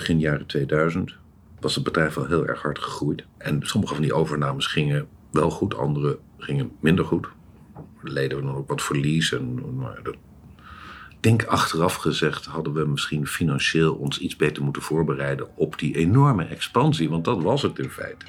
begin jaren 2000, was het bedrijf wel heel erg hard gegroeid. En sommige van die overnames gingen wel goed, andere gingen minder goed. Leden we dan ook wat verlies. En, ik denk achteraf gezegd hadden we misschien financieel ons iets beter moeten voorbereiden op die enorme expansie, want dat was het in feite.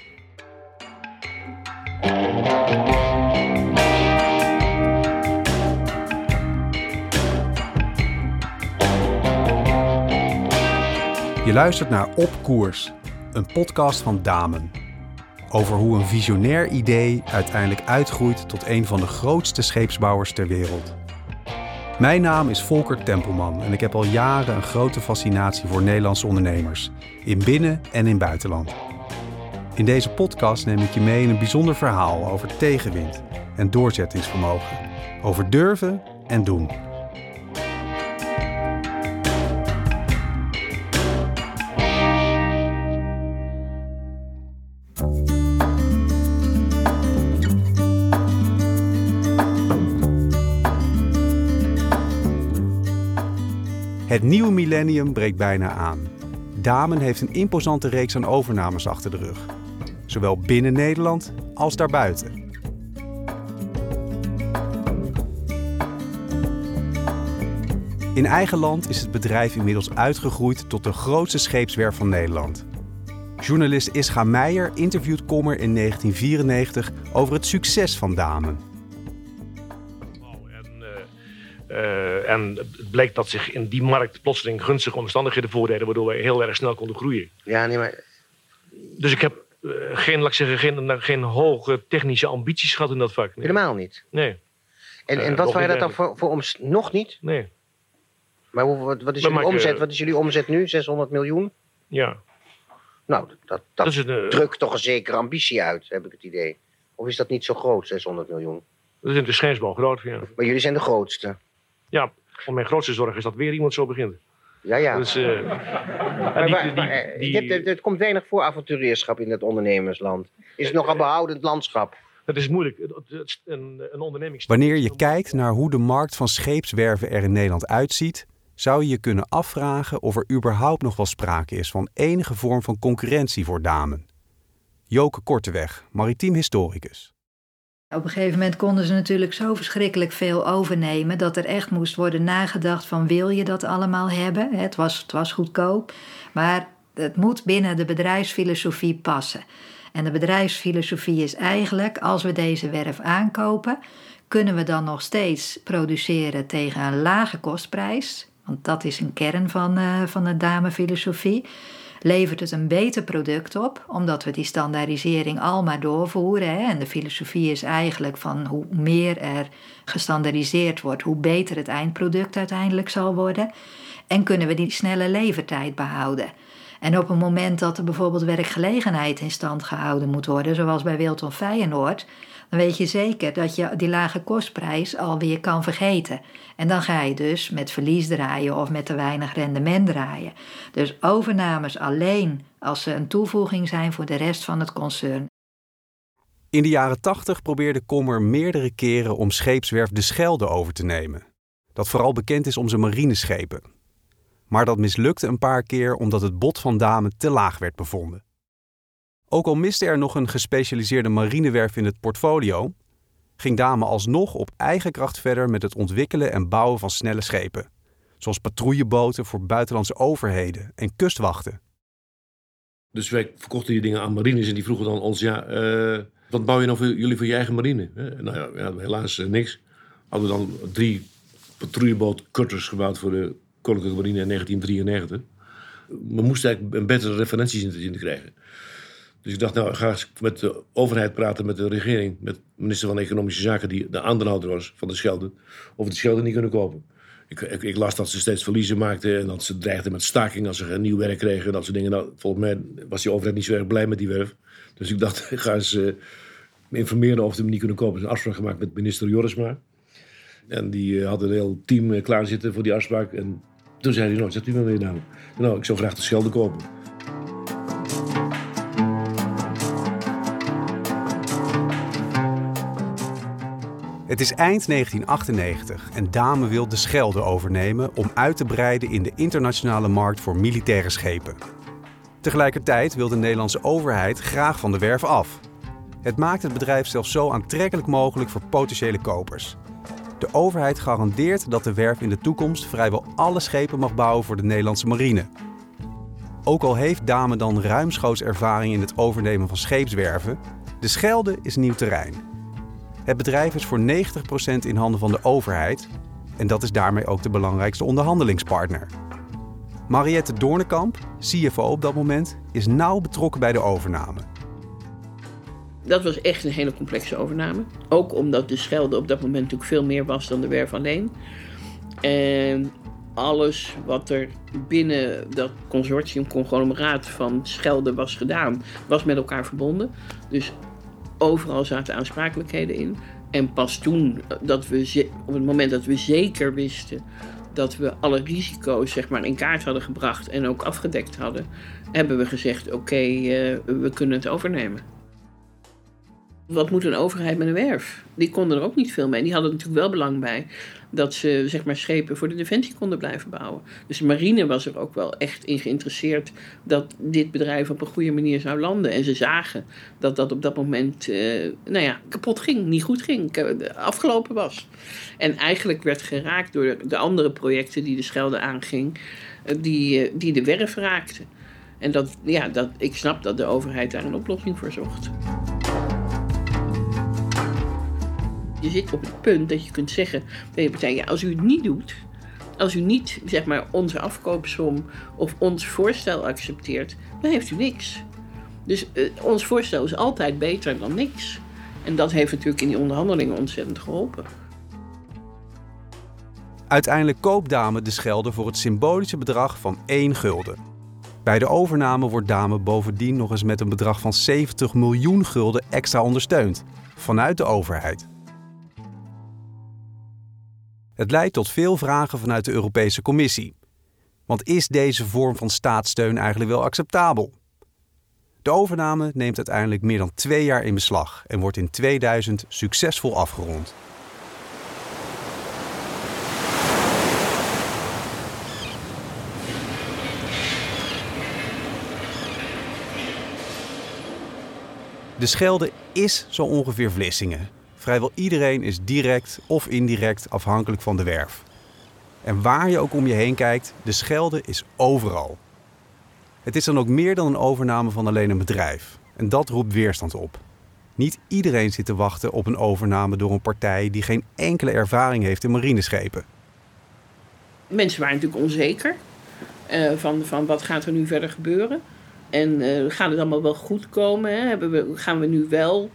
Je luistert naar Op Koers, een podcast van Damen. Over hoe een visionair idee uiteindelijk uitgroeit tot een van de grootste scheepsbouwers ter wereld. Mijn naam is Volker Tempelman en ik heb al jaren een grote fascinatie voor Nederlandse ondernemers, in binnen- en in buitenland. In deze podcast neem ik je mee in een bijzonder verhaal over tegenwind en doorzettingsvermogen, over durven en doen. Het nieuwe millennium breekt bijna aan. Damen heeft een imposante reeks aan overnames achter de rug. Zowel binnen Nederland als daarbuiten. In eigen land is het bedrijf inmiddels uitgegroeid tot de grootste scheepswerf van Nederland. Journalist Ischa Meijer interviewt Kommer in 1994 over het succes van Damen. En het bleek dat zich in die markt plotseling gunstige omstandigheden voordeden, waardoor wij heel erg snel konden groeien. Ja, nee, maar... Dus ik heb uh, geen, laat ik zeggen, geen, geen hoge technische ambities gehad in dat vak. Nee. Helemaal niet? Nee. En, en uh, wat waren dat dan voor, voor om... Nog niet? Nee. Maar hoe, wat, wat, is jullie omzet? wat is jullie omzet nu? 600 miljoen? Ja. Nou, dat, dat, dat een, drukt toch een zekere ambitie uit, heb ik het idee. Of is dat niet zo groot, 600 miljoen? Dat is in de schijnsbal groot, ja. Maar jullie zijn de grootste? Ja, voor mijn grootste zorg is dat weer iemand zo begint. Ja, ja. Dus, uh, maar, die, die, maar, die, hebt, het, het komt weinig voor avonturierschap in het ondernemersland. Is het nogal behoudend landschap? Het is moeilijk. Een, een onderneming... Wanneer je kijkt naar hoe de markt van scheepswerven er in Nederland uitziet, zou je je kunnen afvragen of er überhaupt nog wel sprake is van enige vorm van concurrentie voor damen. Joke Korteweg, maritiem historicus. Op een gegeven moment konden ze natuurlijk zo verschrikkelijk veel overnemen dat er echt moest worden nagedacht van wil je dat allemaal hebben? Het was, het was goedkoop, maar het moet binnen de bedrijfsfilosofie passen. En de bedrijfsfilosofie is eigenlijk, als we deze werf aankopen, kunnen we dan nog steeds produceren tegen een lage kostprijs, want dat is een kern van, uh, van de damefilosofie levert het een beter product op, omdat we die standaardisering al maar doorvoeren. Hè? En de filosofie is eigenlijk van hoe meer er gestandaardiseerd wordt, hoe beter het eindproduct uiteindelijk zal worden. En kunnen we die snelle levertijd behouden. En op een moment dat er bijvoorbeeld werkgelegenheid in stand gehouden moet worden, zoals bij Wilton Feyenoord, dan weet je zeker dat je die lage kostprijs alweer kan vergeten. En dan ga je dus met verlies draaien of met te weinig rendement draaien. Dus overnames alleen als ze een toevoeging zijn voor de rest van het concern. In de jaren 80 probeerde Kommer meerdere keren om scheepswerf De Schelde over te nemen. Dat vooral bekend is om zijn marineschepen. Maar dat mislukte een paar keer omdat het bod van Damen te laag werd bevonden. Ook al miste er nog een gespecialiseerde marinewerf in het portfolio, ging Dame alsnog op eigen kracht verder met het ontwikkelen en bouwen van snelle schepen, zoals patrouilleboten voor buitenlandse overheden en kustwachten. Dus wij verkochten die dingen aan marines en die vroegen dan ons, ja, uh, wat bouw je nou voor jullie voor je eigen marine? Nou ja, helaas uh, niks. Hadden we dan drie patrouilleboot cutters gebouwd voor de Koninklijke Marine in 1993. We moesten eigenlijk een betere referenties in te krijgen. Dus ik dacht, nou, ga eens met de overheid praten, met de regering, met de minister van Economische Zaken, die de aandeelhouder was van de Schelde, of de Schelde niet kunnen kopen. Ik, ik, las dat ze steeds verliezen maakten en dat ze dreigden met staking als ze geen nieuw werk kregen en dat soort dingen. Nou, volgens mij was die overheid niet zo erg blij met die werf. Dus ik dacht, ik ga eens uh, informeren of ze hem niet kunnen kopen. Is een afspraak gemaakt met minister Jorisma. En die uh, had een heel team uh, klaarzitten voor die afspraak. En toen zei hij, nou, zegt u maar weer nou. Nou, ik zou graag de Schelde kopen. Het is eind 1998 en Dame wil de Schelde overnemen om uit te breiden in de internationale markt voor militaire schepen. Tegelijkertijd wil de Nederlandse overheid graag van de werf af. Het maakt het bedrijf zelfs zo aantrekkelijk mogelijk voor potentiële kopers. De overheid garandeert dat de werf in de toekomst vrijwel alle schepen mag bouwen voor de Nederlandse marine. Ook al heeft Dame dan ruimschoots ervaring in het overnemen van scheepswerven, de Schelde is nieuw terrein. Het bedrijf is voor 90% in handen van de overheid en dat is daarmee ook de belangrijkste onderhandelingspartner. Mariette Doornekamp, CFO op dat moment, is nauw betrokken bij de overname. Dat was echt een hele complexe overname. Ook omdat de Schelde op dat moment natuurlijk veel meer was dan de werf alleen. En alles wat er binnen dat consortium, conglomeraat van Schelde was gedaan, was met elkaar verbonden. Dus overal zaten aansprakelijkheden in. En pas toen, dat we, op het moment dat we zeker wisten dat we alle risico's zeg maar, in kaart hadden gebracht en ook afgedekt hadden, hebben we gezegd: oké, eh, we kunnen het overnemen. Wat moet een overheid met een werf? Die konden er ook niet veel mee. Die hadden natuurlijk wel belang bij dat ze zeg maar, schepen voor de defensie konden blijven bouwen. Dus de marine was er ook wel echt in geïnteresseerd dat dit bedrijf op een goede manier zou landen. En ze zagen dat dat op dat moment uh, nou ja, kapot ging, niet goed ging, afgelopen was. En eigenlijk werd geraakt door de andere projecten die de Schelde aanging, eh, die, eh, die de werf raakten. En dat, ja, dat, ik snap dat de overheid daar een oplossing voor zocht. Je zit op het punt dat je kunt zeggen tegen je partij, als u het niet doet, als u niet zeg maar, onze afkoopsom of ons voorstel accepteert, dan heeft u niks. Dus uh, ons voorstel is altijd beter dan niks. En dat heeft natuurlijk in die onderhandelingen ontzettend geholpen. Uiteindelijk koopt Dame de Schelde voor het symbolische bedrag van 1 gulden. Bij de overname wordt Dame bovendien nog eens met een bedrag van 70 miljoen gulden extra ondersteund vanuit de overheid. Het leidt tot veel vragen vanuit de Europese Commissie. Want is deze vorm van staatssteun eigenlijk wel acceptabel? De overname neemt uiteindelijk meer dan twee jaar in beslag en wordt in 2000 succesvol afgerond. De Schelde is zo ongeveer Vlissingen. Vrijwel iedereen is direct of indirect afhankelijk van de werf. En waar je ook om je heen kijkt, de Schelde is overal. Het is dan ook meer dan een overname van alleen een bedrijf. En dat roept weerstand op. Niet iedereen zit te wachten op een overname door een partij die geen enkele ervaring heeft in marineschepen. Mensen waren natuurlijk onzeker uh, van, van wat gaat er nu verder gebeuren. En uh, gaat het allemaal wel goed komen? Hè? We, gaan we nu wel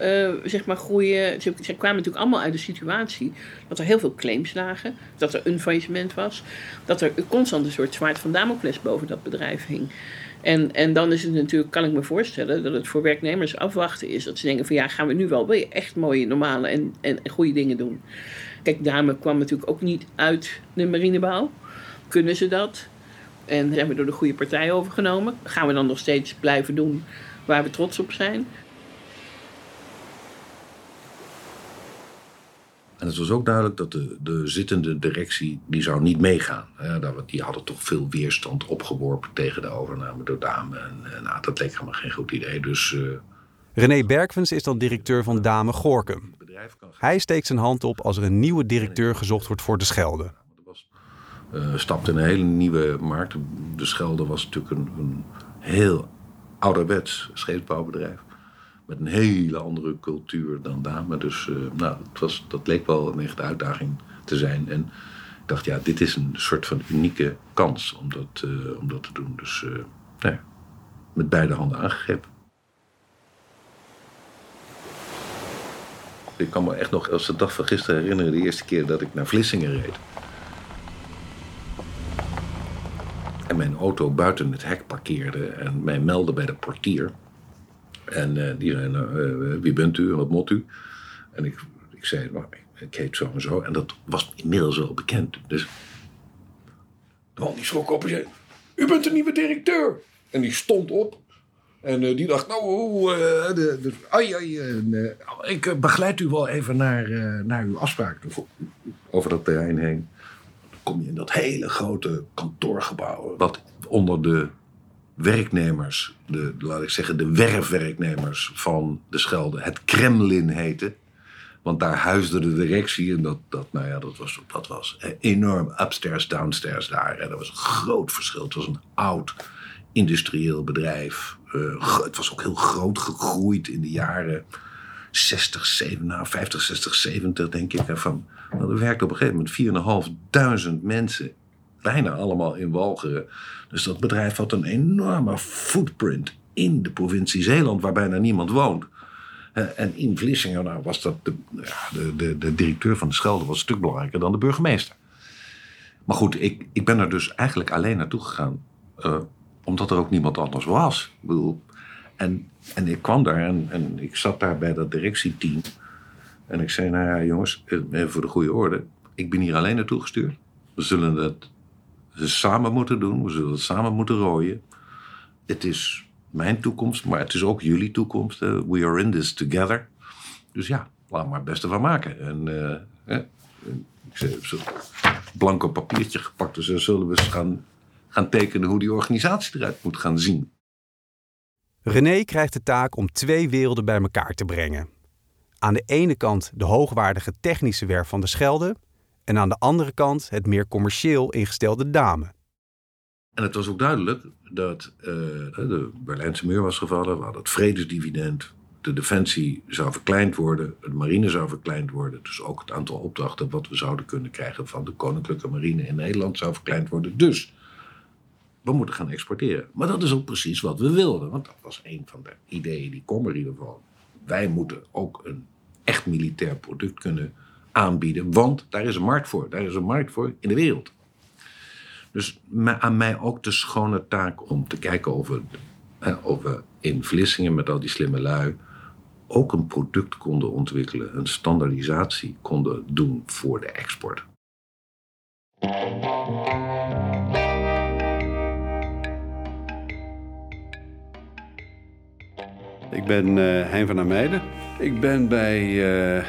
uh, zeg maar groeien. Ze, kwamen natuurlijk allemaal uit de situatie dat er heel veel claims lagen, dat er een faillissement was, dat er constant een soort zwaard van Damocles boven dat bedrijf hing. En, en dan is het natuurlijk, kan ik me voorstellen, dat het voor werknemers afwachten is. Dat ze denken van ja, gaan we nu wel weer echt mooie, normale en, en, en goede dingen doen. Kijk, Dame kwam natuurlijk ook niet uit de marinebouw. Kunnen ze dat? En zijn we door de goede partij overgenomen? Gaan we dan nog steeds blijven doen waar we trots op zijn? En het was ook duidelijk dat de, de zittende directie, die zou niet meegaan. die hadden toch veel weerstand opgeworpen tegen de overname door Dame. En, nou, dat leek helemaal geen goed idee. Dus, uh... René Berkvens is dan directeur van Dame Gorkum. Hij steekt zijn hand op als er een nieuwe directeur gezocht wordt voor de Schelde. Uh, stapte in een hele nieuwe markt. De Schelde was natuurlijk een, een heel ouderwets scheepsbouwbedrijf met een hele andere cultuur dan Dame. Dus uh, nou, het was, dat leek wel een echte uitdaging te zijn. En ik dacht, ja, dit is een soort van unieke kans om dat, uh, om dat te doen. Dus uh, nou met beide handen aangegrepen. Ik kan me echt nog als de dag van gisteren herinneren, de eerste keer dat ik naar Vlissingen reed. En mijn auto buiten het hek parkeerde en mij meldde bij de portier. En uh, die zei, nou, uh, wie bent u en wat moet u? En ik, ik zei, nou, ik heet zo en zo. En dat was inmiddels wel bekend. Dus de man die schrok op en zei, u bent de nieuwe directeur. En die stond op. En die dacht, nou, de, de, ai, ai, ik begeleid u wel even naar, naar uw afspraak. Over dat terrein heen. Dan kom je in dat hele grote kantoorgebouw. Wat onder de werknemers, de, laat ik zeggen, de werfwerknemers van de Schelde, het Kremlin heette. Want daar huisde de directie en dat, dat, nou ja, dat, was, dat was enorm upstairs, downstairs daar. En dat was een groot verschil. Het was een oud industrieel bedrijf. Uh, het was ook heel groot gegroeid in de jaren 60, 70, nou, 50, 60, 70 denk ik. Van, nou, er werkte op een gegeven moment 4.500 mensen. Bijna allemaal in Walcheren. Dus dat bedrijf had een enorme footprint in de provincie Zeeland, waar bijna niemand woont. En in Vlissingen nou, was dat de, de, de, de, directeur van de Schelde was een stuk belangrijker dan de burgemeester. Maar goed, ik, ik ben er dus eigenlijk alleen naartoe gegaan. Uh, omdat er ook niemand anders was. Ik bedoel, en, en ik kwam daar en, en ik zat daar bij dat directieteam. En ik zei, nou ja jongens, even voor de goede orde. Ik ben hier alleen naartoe gestuurd. We zullen het samen moeten doen. We zullen het samen moeten rooien. Het is mijn toekomst, maar het is ook jullie toekomst. we are in this together. Dus ja, laat maar het beste van maken. En uh, ik heb zo'n blanco papiertje gepakt. Dus dan zullen we eens gaan, gaan tekenen hoe die organisatie eruit moet gaan zien. René krijgt de taak om twee werelden bij elkaar te brengen. Aan de ene kant de hoogwaardige technische werf van de Schelde en aan de andere kant het meer commercieel ingestelde Dame. En het was ook duidelijk dat uh, de Berlijnse muur was gevallen, we hadden het vredesdividend, de defensie zou verkleind worden, de marine zou verkleind worden, dus ook het aantal opdrachten wat we zouden kunnen krijgen van de koninklijke marine in Nederland zou verkleind worden. Dus we moeten gaan exporteren. Maar dat is ook precies wat we wilden, want dat was een van de ideeën die kom er in ieder geval. Wij moeten ook een echt militair product kunnen aanbieden, want daar is een markt voor. Daar is een markt voor in de wereld. Dus aan mij ook de schone taak om te kijken of we, of we in Vlissingen met al die slimme lui ook een product konden ontwikkelen, een standaardisatie konden doen voor de export. Ik ben uh, Hein van der Meijden. Ik ben bij uh,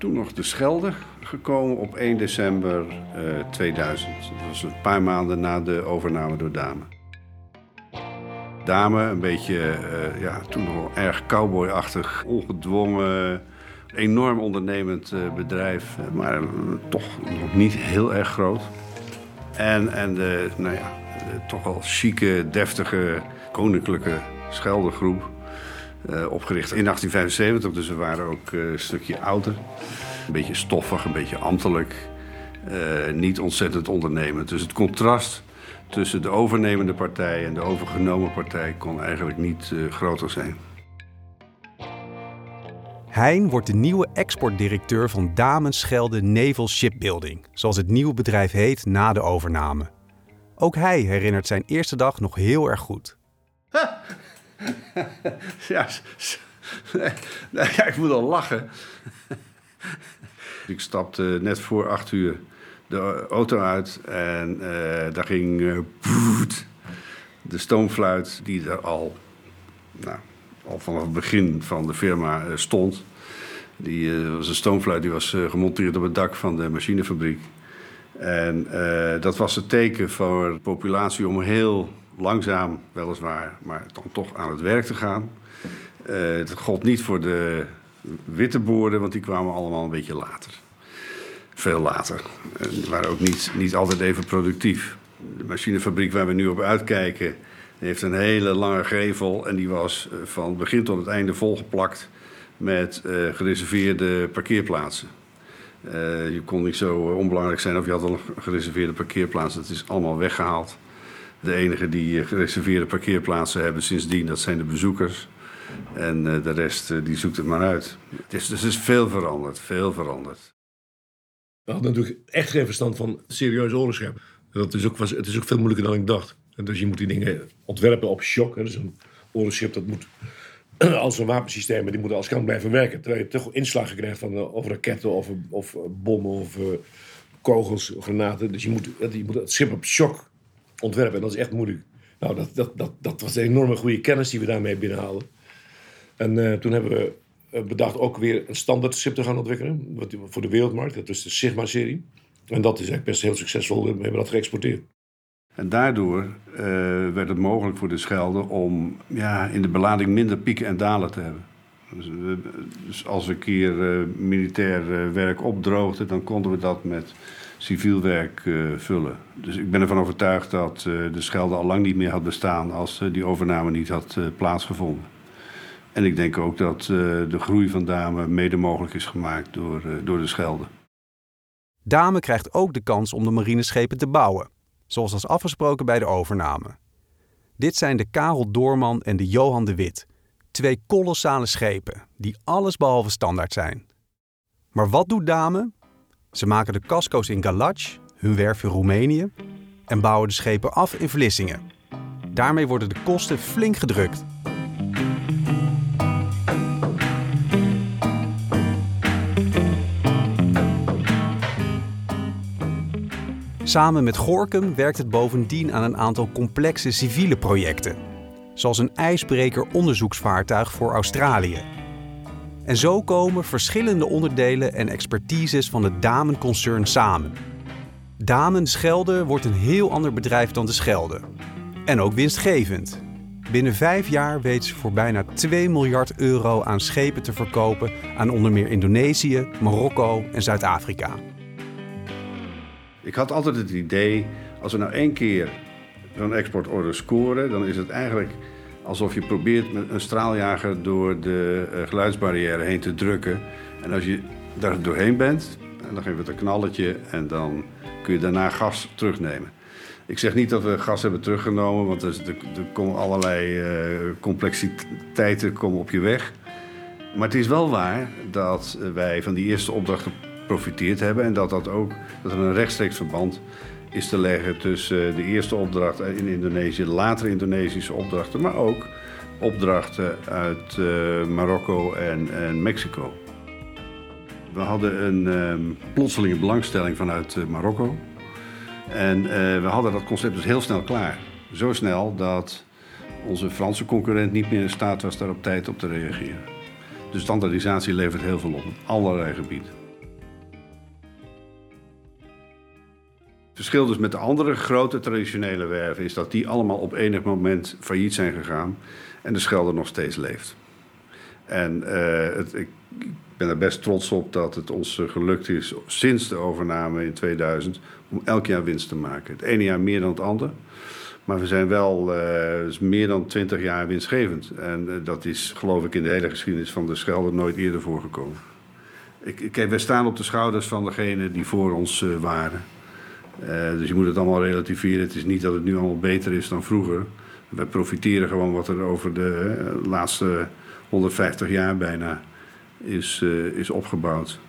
toen nog de Schelde gekomen op 1 december uh, eh, 2000. Dat was een paar maanden na de overname door Dame. Dame, een beetje, uh, ja, toen nog erg cowboyachtig, ongedwongen, enorm ondernemend uh, bedrijf, maar toch nog niet heel erg groot. En, en de, nou ja, toch wel chique, deftige, koninklijke Scheldegroep. Opgericht in 1875, dus we waren ook een stukje ouder. Een beetje stoffig, een beetje ambtelijk. Uh, niet ontzettend ondernemend. Dus het contrast tussen de overnemende partij en de overgenomen partij kon eigenlijk niet uh, groter zijn. Hein wordt de nieuwe exportdirecteur van Damenschelde Naval Shipbuilding, zoals het nieuwe bedrijf heet na de overname. Ook hij herinnert zijn eerste dag nog heel erg goed. ja, ja, ik moet al lachen. Ik stapte net voor acht uur de auto uit en uh, daar ging uh, de stoomfluit die er al, nou, al vanaf het begin van de firma uh, stond. Die was een stoomfluit die was gemonteerd op het dak van de machinefabriek. En dat was het teken voor de populatie om heel langzaam, weliswaar, maar dan toch aan het werk te gaan. het gold niet voor de witte boorden, want die kwamen allemaal een beetje later. Veel later. En waren ook niet, niet altijd even productief. De machinefabriek waar we nu op uitkijken, heeft een hele lange gevel. En die was eh, van begin tot het einde volgeplakt met uh, gereserveerde parkeerplaatsen. Uh, je kon niet zo onbelangrijk zijn of je had al een gereserveerde parkeerplaats. Dat is allemaal weggehaald. De enige die gereserveerde parkeerplaatsen hebben sindsdien, dat zijn de bezoekers. En uh, de rest uh, die zoekt het maar uit. Het is, dus is veel veranderd, veel veranderd. We hadden natuurlijk echt geen verstand van serieus oorlogsschep. Dat is ook, was, het is ook veel moeilijker dan ik dacht. Dus je moet die dingen ontwerpen op shock. Dus een oorlogsschip dat moet als een wapensysteem, die moeten als kant blijven werken. Terwijl je toch inslagen krijgt van, uh, of raketten of, of bommen of kogels, granaten. Dus je moet, je moet het schip op shock ontwerpen. En dat is echt moeilijk. Nou, dat, dat, dat, dat was een enorme goede kennis die we daarmee binnenhaalden. En uh, toen hebben we eh, bedacht ook weer een standaard chip te gaan ontwikkelen. Voor de wereldmarkt. Dat is de Sigma-serie. En dat is eigenlijk best heel succesvol. We hebben dat geëxporteerd. En daardoor uh, werd het mogelijk voor de Schelde om ja, in de belading minder pieken en dalen te hebben. Dus, dus als een keer militair werk opdroogde, dan konden we dat met civiel werk vullen. Dus ik ben ervan overtuigd dat de Schelde al lang niet meer had bestaan als die overname niet had plaatsgevonden. En ik denk ook dat de groei van Dame mede mogelijk is gemaakt door, door de Schelde. Dame krijgt ook de kans om de marineschepen te bouwen, zoals was afgesproken bij de overname. Dit zijn de Karel Doorman en de Johan de Wit, twee kolossale schepen die alles behalve standaard zijn. Maar wat doet Dame? Ze maken de casco's in Galac, hun werf in Roemenië, en bouwen de schepen af in Vlissingen. Daarmee worden de kosten flink gedrukt. Samen met Gorkum werkt het bovendien aan een aantal complexe civiele projecten, zoals een ijsbreker-onderzoeksvaartuig voor Australië. En zo komen verschillende onderdelen en expertises van het Damen-concern samen. Damen Schelde wordt een heel ander bedrijf dan de Schelde. En ook winstgevend. Binnen vijf jaar weet ze voor bijna 2 miljard euro aan schepen te verkopen aan onder meer Indonesië, Marokko en Zuid-Afrika. Ik had altijd het idee, als we nou één keer zo'n exportorder scoren, dan is het eigenlijk alsof je probeert met een straaljager door de uh, geluidsbarrière heen te drukken. En als je daar doorheen bent, dan geef je het een knalletje en dan kun je daarna gas terugnemen. Ik zeg niet dat we gas hebben teruggenomen, want er, er, komen allerlei uh, complexiteiten komen op je weg. Maar het is wel waar dat wij van die eerste opdrachten geprofiteerd hebben. En dat, dat, ook, dat er een rechtstreeks verband is te leggen tussen eh, de eerste opdracht in Indonesië, latere Indonesische opdrachten, maar ook opdrachten uit uh, Marokko en, en, Mexico. We hadden een um, plotselinge belangstelling vanuit uh, Marokko. En we hadden dat concept dus heel snel klaar. Zo snel dat onze Franse concurrent niet meer in staat was daar op tijd op te reageren. De standaardisatie levert heel veel op, op allerlei gebieden. Verschil dus met de andere grote traditionele werven is dat die allemaal op enig moment failliet zijn gegaan en de Schelde nog steeds leeft. En uh, het, ik ben er best trots op dat het ons gelukt is sinds de overname in 2000 om elk jaar winst te maken. Het ene jaar meer dan het andere. Maar we zijn wel uh, meer dan 20 jaar winstgevend. En dat is, geloof ik, in de hele geschiedenis van de Schelde nooit eerder voorgekomen. Ik, wij staan op de schouders van degenen die voor ons waren. Uh, dus je moet het allemaal relativeren. Het is niet dat het nu allemaal beter is dan vroeger. We profiteren gewoon wat er over de uh, laatste 150 jaar bijna is, uh, is opgebouwd.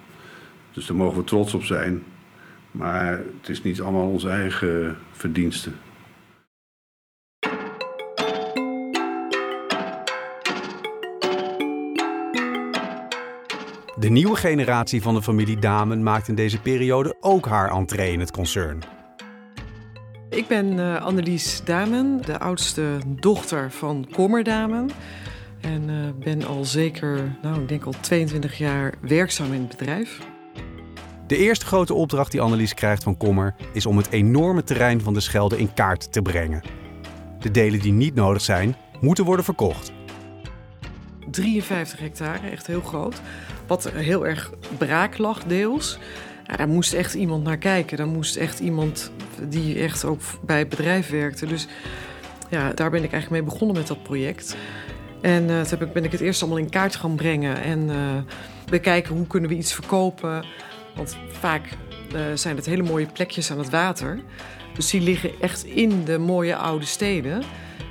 Dus daar mogen we trots op zijn. Maar het is niet allemaal onze eigen verdiensten. De nieuwe generatie van de familie Damen maakt in deze periode ook haar entree in het concern. Ik ben uh, Annelies Damen, de oudste dochter van Kommer Damen. En uh, ben al zeker, nou ik denk al 22 jaar werkzaam in het bedrijf. De eerste grote opdracht die Annelies krijgt van Kommer is om het enorme terrein van de Schelde in kaart te brengen. De delen die niet nodig zijn, moeten worden verkocht. 53 hectare, echt heel groot. Wat heel erg braak lag deels. Daar moest echt iemand naar kijken. Daar moest echt iemand die echt ook bij het bedrijf werkte. Dus ja, daar ben ik eigenlijk mee begonnen met dat project. En uh, toen ben ik het eerst allemaal in kaart gaan brengen. En uh, bekijken hoe kunnen we iets verkopen. Want vaak uh, zijn het hele mooie plekjes aan het water. Dus die liggen echt in de mooie oude steden.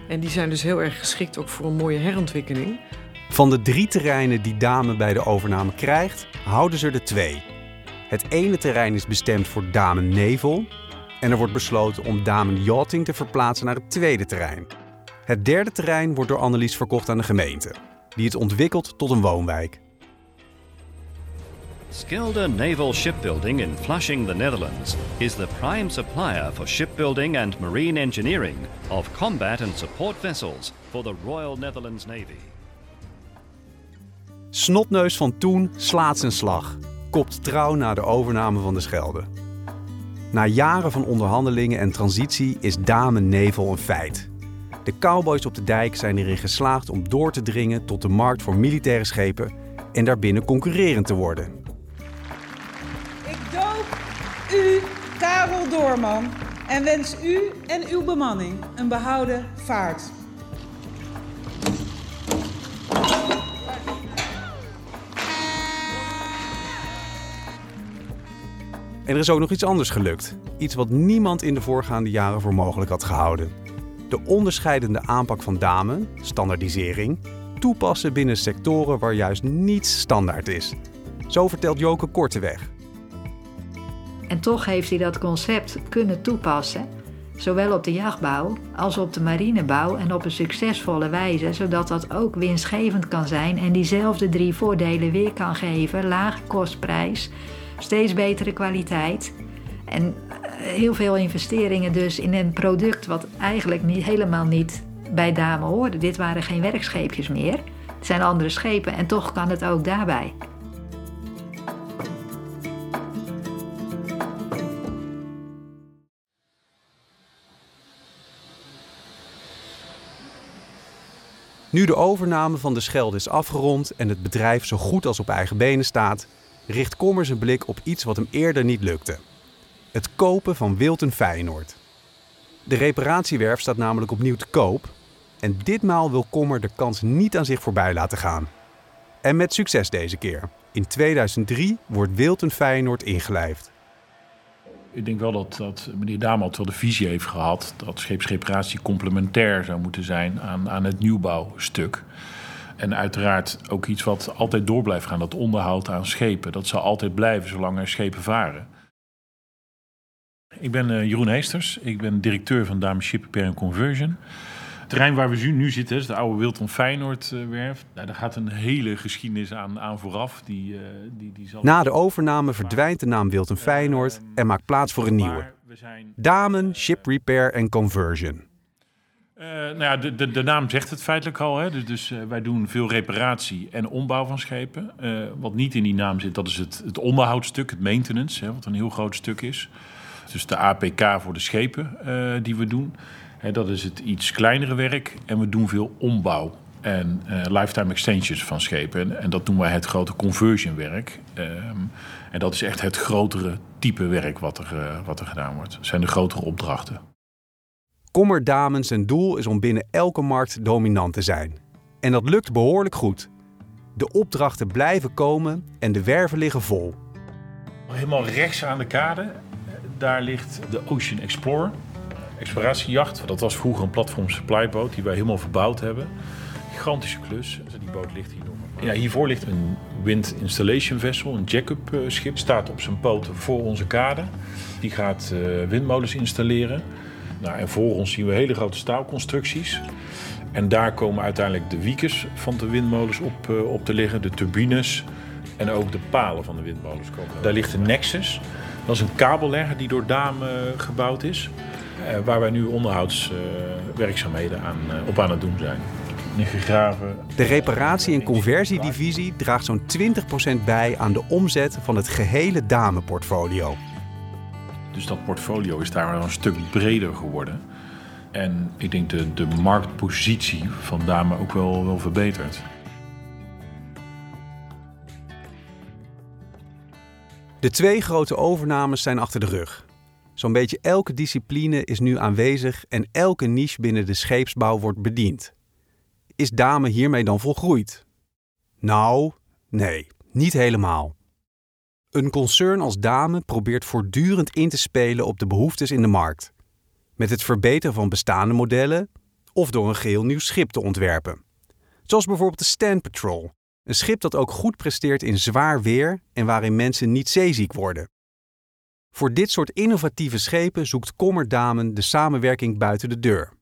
En die zijn dus heel erg geschikt ook voor een mooie herontwikkeling. Van de drie terreinen die Dame bij de overname krijgt, houden ze er twee. Het ene terrein is bestemd voor Damen Nevel en er wordt besloten om Damen Yachting te verplaatsen naar het tweede terrein. Het derde terrein wordt door Annelies verkocht aan de gemeente, die het ontwikkelt tot een woonwijk. Skilde Naval Shipbuilding in Flushing, the Netherlands, is the prime supplier for shipbuilding and marine engineering of combat and support vessels for the Royal Netherlands Navy. Snotneus van toen slaat zijn slag. Kopt trouw na de overname van de Schelde. Na jaren van onderhandelingen en transitie is Dame Nevel een feit. De cowboys op de dijk zijn erin geslaagd om door te dringen tot de markt voor militaire schepen en daarbinnen concurrerend te worden. Ik doop u, Karel Doorman, en wens u en uw bemanning een behouden vaart. En er is ook nog iets anders gelukt. Iets wat niemand in de voorgaande jaren voor mogelijk had gehouden. De onderscheidende aanpak van Dame, standaardisering, toepassen binnen sectoren waar juist niets standaard is. Zo vertelt Joke Korteweg. En toch heeft hij dat concept kunnen toepassen, zowel op de jachtbouw als op de marinebouw en op een succesvolle wijze, zodat dat ook winstgevend kan zijn en diezelfde drie voordelen weer kan geven: lage kostprijs, steeds betere kwaliteit en heel veel investeringen dus in een product wat eigenlijk niet, helemaal niet bij Dame hoorde. Dit waren geen werkscheepjes meer. Het zijn andere schepen en toch kan het ook daarbij. Nu de overname van de Schelde is afgerond en het bedrijf zo goed als op eigen benen staat, richt Kommer zijn blik op iets wat hem eerder niet lukte. Het kopen van Wilton Feyenoord. De reparatiewerf staat namelijk opnieuw te koop en ditmaal wil Kommer de kans niet aan zich voorbij laten gaan. En met succes deze keer. In 2003 wordt Wilton Feyenoord ingelijfd. Ik denk wel dat, dat meneer Damalt wel de visie heeft gehad dat scheepsreparatie complementair zou moeten zijn aan, aan het nieuwbouwstuk. En uiteraard ook iets wat altijd door blijft gaan, dat onderhoud aan schepen. Dat zal altijd blijven zolang er schepen varen. Ik ben uh, Jeroen Heesters, ik ben directeur van Dame Ship Repair Conversion. Het terrein waar we nu zitten is de oude Wilton Feyenoord werf. Nou, daar gaat een hele geschiedenis aan, aan vooraf. Die, uh, die, die zal... Na de overname verdwijnt de naam Wilton Feyenoord en maakt plaats voor een nieuwe. Damen Ship Repair and Conversion. Uh, nou ja, de, de, de, naam zegt het feitelijk al. Hè? Dus, dus uh, wij doen veel reparatie en ombouw van schepen. Uh, wat niet in die naam zit, dat is het, het onderhoudstuk, het maintenance, hè, wat een heel groot stuk is. Dus de APK voor de schepen die we doen. Hè, dat is het iets kleinere werk. En we doen veel ombouw en lifetime extensions van schepen. En, dat noemen wij het grote conversion werk. Um, en dat is echt het grotere type werk wat er, wat er gedaan wordt. Dat zijn de grotere opdrachten. Kommer Damen zijn doel is om binnen elke markt dominant te zijn. En dat lukt behoorlijk goed. De opdrachten blijven komen en de werven liggen vol. Helemaal rechts aan de kade, daar ligt de Ocean Explorer. Exploratiejacht, dat was vroeger een platform supplyboot die wij helemaal verbouwd hebben. Gigantische klus, die boot ligt hier nog. Ja, hiervoor ligt een wind installation vessel, een jack-up schip. Staat op zijn poten voor onze kade. Die gaat windmolens installeren. Nou, en voor ons zien we hele grote staalconstructies. En daar komen uiteindelijk de wiekers van de windmolens op, uh, op te liggen, de turbines en ook de palen van de windmolens komen. Daar ligt de Nexus. Dat is een kabellegger die door Dame uh, gebouwd is. Uh, waar wij nu onderhoudswerkzaamheden aan, op aan het doen zijn. De reparatie- en conversiedivisie draagt zo'n 20% bij aan de omzet van het gehele Dame-portfolio. Dus dat portfolio is daar een stuk breder geworden. En ik denk de, de marktpositie van Dame ook wel, wel verbeterd. De twee grote overnames zijn achter de rug. Zo'n beetje elke discipline is nu aanwezig en elke niche binnen de scheepsbouw wordt bediend. Is Dame hiermee dan volgroeid? Nou, nee, niet helemaal. Een concern als Dame probeert voortdurend in te spelen op de behoeftes in de markt. Met het verbeteren van bestaande modellen of door een geheel nieuw schip te ontwerpen. Zoals bijvoorbeeld de Stand Patrol, een schip dat ook goed presteert in zwaar weer en waarin mensen niet zeeziek worden. Voor dit soort innovatieve schepen zoekt Kommer Damen de samenwerking buiten de deur.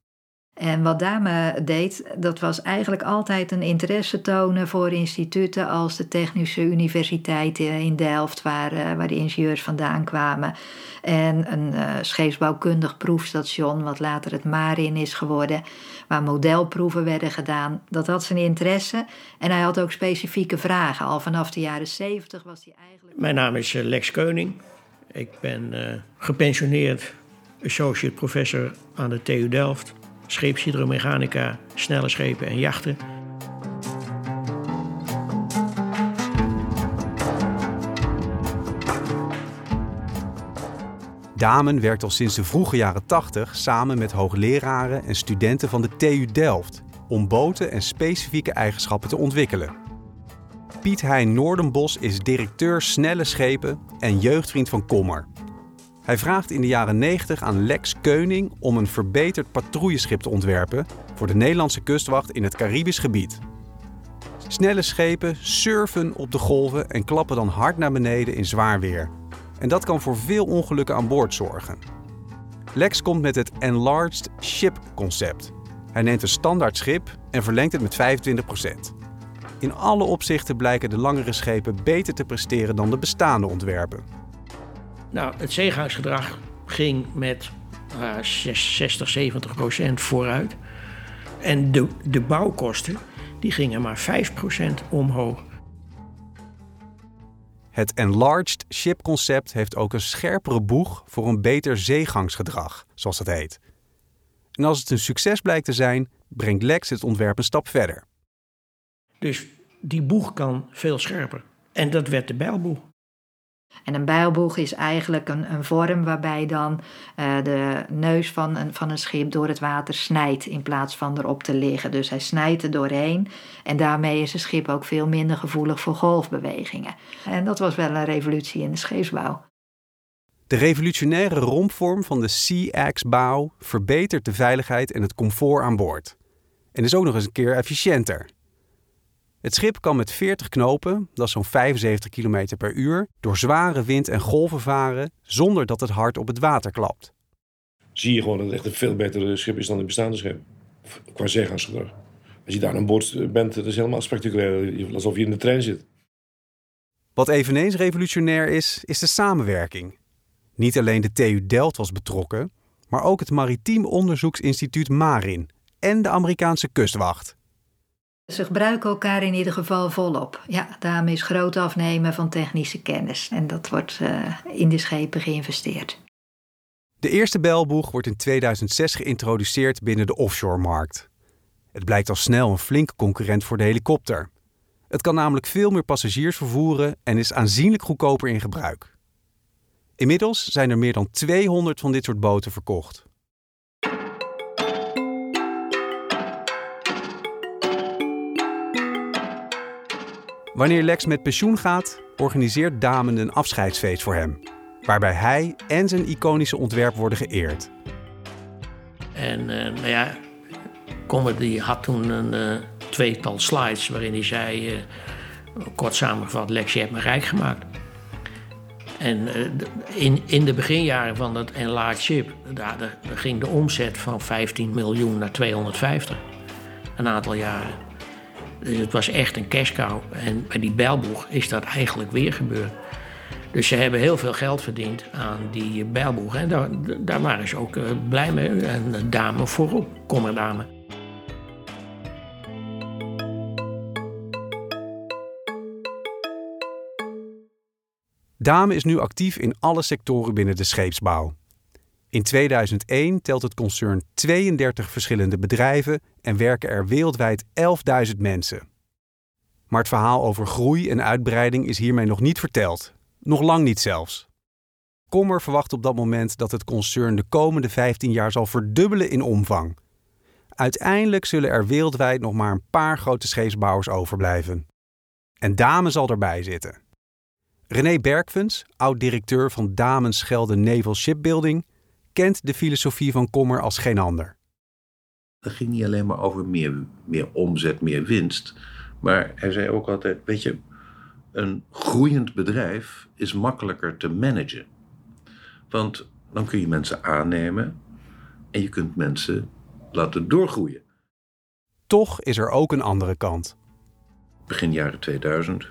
En wat Dame deed, dat was eigenlijk altijd een interesse tonen voor instituten als de Technische Universiteit in Delft, waar, uh, waar de ingenieurs vandaan kwamen. En een uh, scheepsbouwkundig proefstation, wat later het Marin is geworden, waar modelproeven werden gedaan. Dat had zijn interesse. En hij had ook specifieke vragen. Al vanaf de jaren zeventig was hij eigenlijk. Mijn naam is Lex Keuning. Ik ben gepensioneerd associate professor aan de TU Delft. Scheepshydromechanica, snelle schepen en jachten. Damen werkt al sinds de vroege jaren 80 samen met hoogleraren en studenten van de TU Delft om boten en specifieke eigenschappen te ontwikkelen. Piet Hein Noordenbos is directeur snelle schepen en jeugdvriend van Kommer. Hij vraagt in de jaren 90 aan Lex Keuning om een verbeterd patrouilleschip te ontwerpen voor de Nederlandse kustwacht in het Caribisch gebied. Snelle schepen surfen op de golven en klappen dan hard naar beneden in zwaar weer. En dat kan voor veel ongelukken aan boord zorgen. Lex komt met het Enlarged Ship concept. Hij neemt een standaard schip en verlengt het met 25%. In alle opzichten blijken de langere schepen beter te presteren dan de bestaande ontwerpen. Nou, het zeegangsgedrag ging met uh, 60, 70 procent vooruit. En de, de bouwkosten die gingen maar 5 procent omhoog. Het Enlarged Ship concept heeft ook een scherpere boeg voor een beter zeegangsgedrag, zoals het heet. En als het een succes blijkt te zijn, brengt Lex het ontwerp een stap verder. Dus die boeg kan veel scherper. En dat werd de bijlboeg. En een bijlboeg is eigenlijk een, een vorm waarbij dan uh, de neus van een, van een schip door het water snijdt in plaats van erop te liggen. Dus hij snijdt er doorheen en daarmee is het schip ook veel minder gevoelig voor golfbewegingen. En dat was wel een revolutie in de scheepsbouw. De revolutionaire rompvorm van de Sea-Axe-bouw verbetert de veiligheid en het comfort aan boord. En is ook nog eens een keer efficiënter. Het schip kan met 40 knopen, dat is zo'n 75 km per uur, door zware wind en golven varen zonder dat het hard op het water klapt. Zie je gewoon dat het echt een veel beter schip is dan het bestaande schip. Qua zeegangsgedrag. Als je daar aan boord bent, dat is helemaal spectaculair. Alsof je in de trein zit. Wat eveneens revolutionair is, is de samenwerking. Niet alleen de TU Delft was betrokken, maar ook het Maritiem Onderzoeksinstituut MARIN en de Amerikaanse kustwacht. Ze gebruiken elkaar in ieder geval volop. Ja, daarmee is groot afnemen van technische kennis. En dat wordt uh, in de schepen geïnvesteerd. De eerste belboeg wordt in 2006 geïntroduceerd binnen de offshore-markt. Het blijkt al snel een flinke concurrent voor de helikopter. Het kan namelijk veel meer passagiers vervoeren en is aanzienlijk goedkoper in gebruik. Inmiddels zijn er meer dan 200 van dit soort boten verkocht. Wanneer Lex met pensioen gaat, organiseert Damen een afscheidsfeest voor hem. Waarbij hij en zijn iconische ontwerp worden geëerd. En uh, nou ja, Comedy had toen een uh, tweetal slides waarin hij zei, uh, kort samengevat, Lex, je hebt me rijk gemaakt. En in, in de beginjaren van dat Enlarged Ship, daar, daar ging de omzet van 15 miljoen naar 250. Een aantal jaren. Dus het was echt een cash. En bij die bijlboeg is dat eigenlijk weer gebeurd. Dus ze hebben heel veel geld verdiend aan die bijlboeg. En daar, daar waren ze ook uh, blij mee. En de dame voorop, kommerdame. Dame is nu actief in alle sectoren binnen de scheepsbouw. In 2001 telt het concern 32 verschillende bedrijven en werken er wereldwijd 11.000 mensen. Maar het verhaal over groei en uitbreiding is hiermee nog niet verteld. Nog lang niet zelfs. Kommer verwacht op dat moment dat het concern de komende 15 jaar zal verdubbelen in omvang. Uiteindelijk zullen er wereldwijd nog maar een paar grote scheepsbouwers overblijven. En Damen zal erbij zitten. René Bergfens, oud-directeur van Damen Schelde Naval Shipbuilding, kent de filosofie van Kommer als geen ander. Het ging niet alleen maar over meer, meer omzet, meer winst. Maar hij zei ook altijd: Weet je, een groeiend bedrijf is makkelijker te managen. Want dan kun je mensen aannemen en je kunt mensen laten doorgroeien. Toch is er ook een andere kant. Begin jaren 2000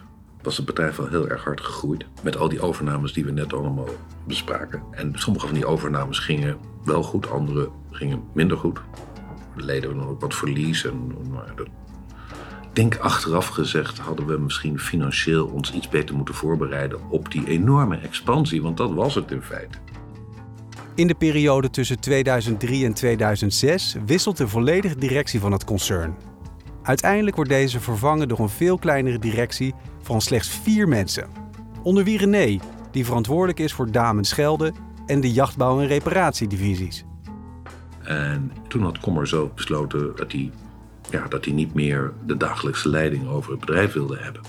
was het bedrijf wel heel erg hard gegroeid. Met al die overnames die we net allemaal bespraken. En sommige van die overnames gingen wel goed, andere gingen minder goed. Er leden we nog wat verlies. En, maar dat denk achteraf gezegd hadden we misschien financieel ons iets beter moeten voorbereiden op die enorme expansie, want dat was het in feite. In de periode tussen 2003 en 2006 wisselt de volledige directie van het concern. Uiteindelijk wordt deze vervangen door een veel kleinere directie van slechts vier mensen. Onder wie René, die verantwoordelijk is voor Damen Schelde en de jachtbouw- en reparatiedivisies. En toen had Kommer zo besloten dat hij, ja, dat hij niet meer de dagelijkse leiding over het bedrijf wilde hebben.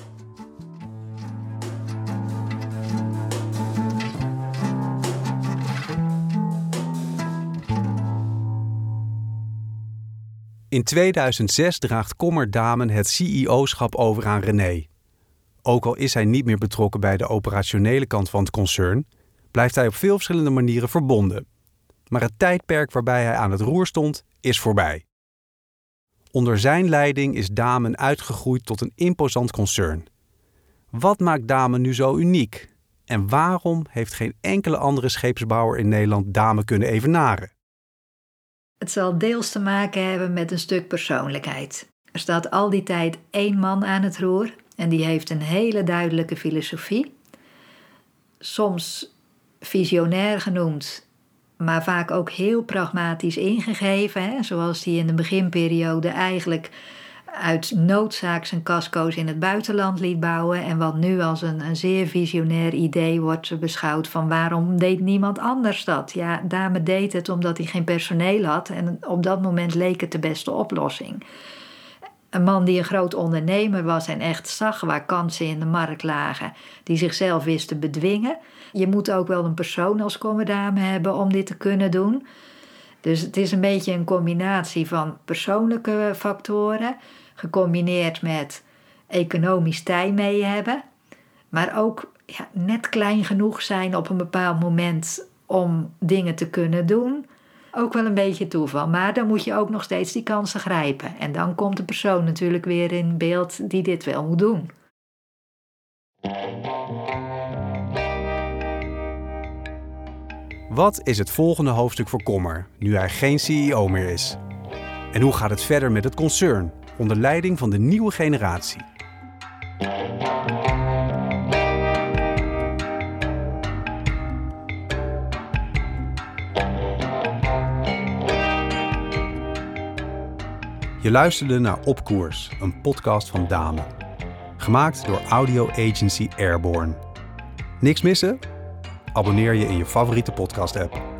In 2006 draagt Kommer Damen het CEO-schap over aan René. Ook al is hij niet meer betrokken bij de operationele kant van het concern, blijft hij op veel verschillende manieren verbonden. Maar het tijdperk waarbij hij aan het roer stond, is voorbij. Onder zijn leiding is Damen uitgegroeid tot een imposant concern. Wat maakt Damen nu zo uniek? En waarom heeft geen enkele andere scheepsbouwer in Nederland Damen kunnen evenaren? Het zal deels te maken hebben met een stuk persoonlijkheid. Er staat al die tijd één man aan het roer en die heeft een hele duidelijke filosofie. Soms visionair genoemd, maar vaak ook heel pragmatisch ingegeven. Zoals hij in de beginperiode eigenlijk uit noodzaak zijn casco's in het buitenland liet bouwen. En wat nu als een, een zeer visionair idee wordt beschouwd van waarom deed niemand anders dat? Ja, Dame deed het omdat hij geen personeel had en op dat moment leek het de beste oplossing. Een man die een groot ondernemer was en echt zag waar kansen in de markt lagen, die zichzelf wist te bedwingen. Je moet ook wel een persoon als commandame hebben om dit te kunnen doen. Dus het is een beetje een combinatie van persoonlijke factoren, gecombineerd met economisch tij mee hebben, maar ook net klein genoeg zijn op een bepaald moment om dingen te kunnen doen. Ook wel een beetje toeval, maar dan moet je ook nog steeds die kansen grijpen. En dan komt de persoon natuurlijk weer in beeld die dit wel moet doen. Wat is het volgende hoofdstuk voor Kommer, nu hij geen CEO meer is? En hoe gaat het verder met het concern, onder leiding van de nieuwe generatie? Je luisterde naar Op Koers, een podcast van Dame. Gemaakt door audio agency Airborne. Niks missen? Abonneer je in je favoriete podcast-app.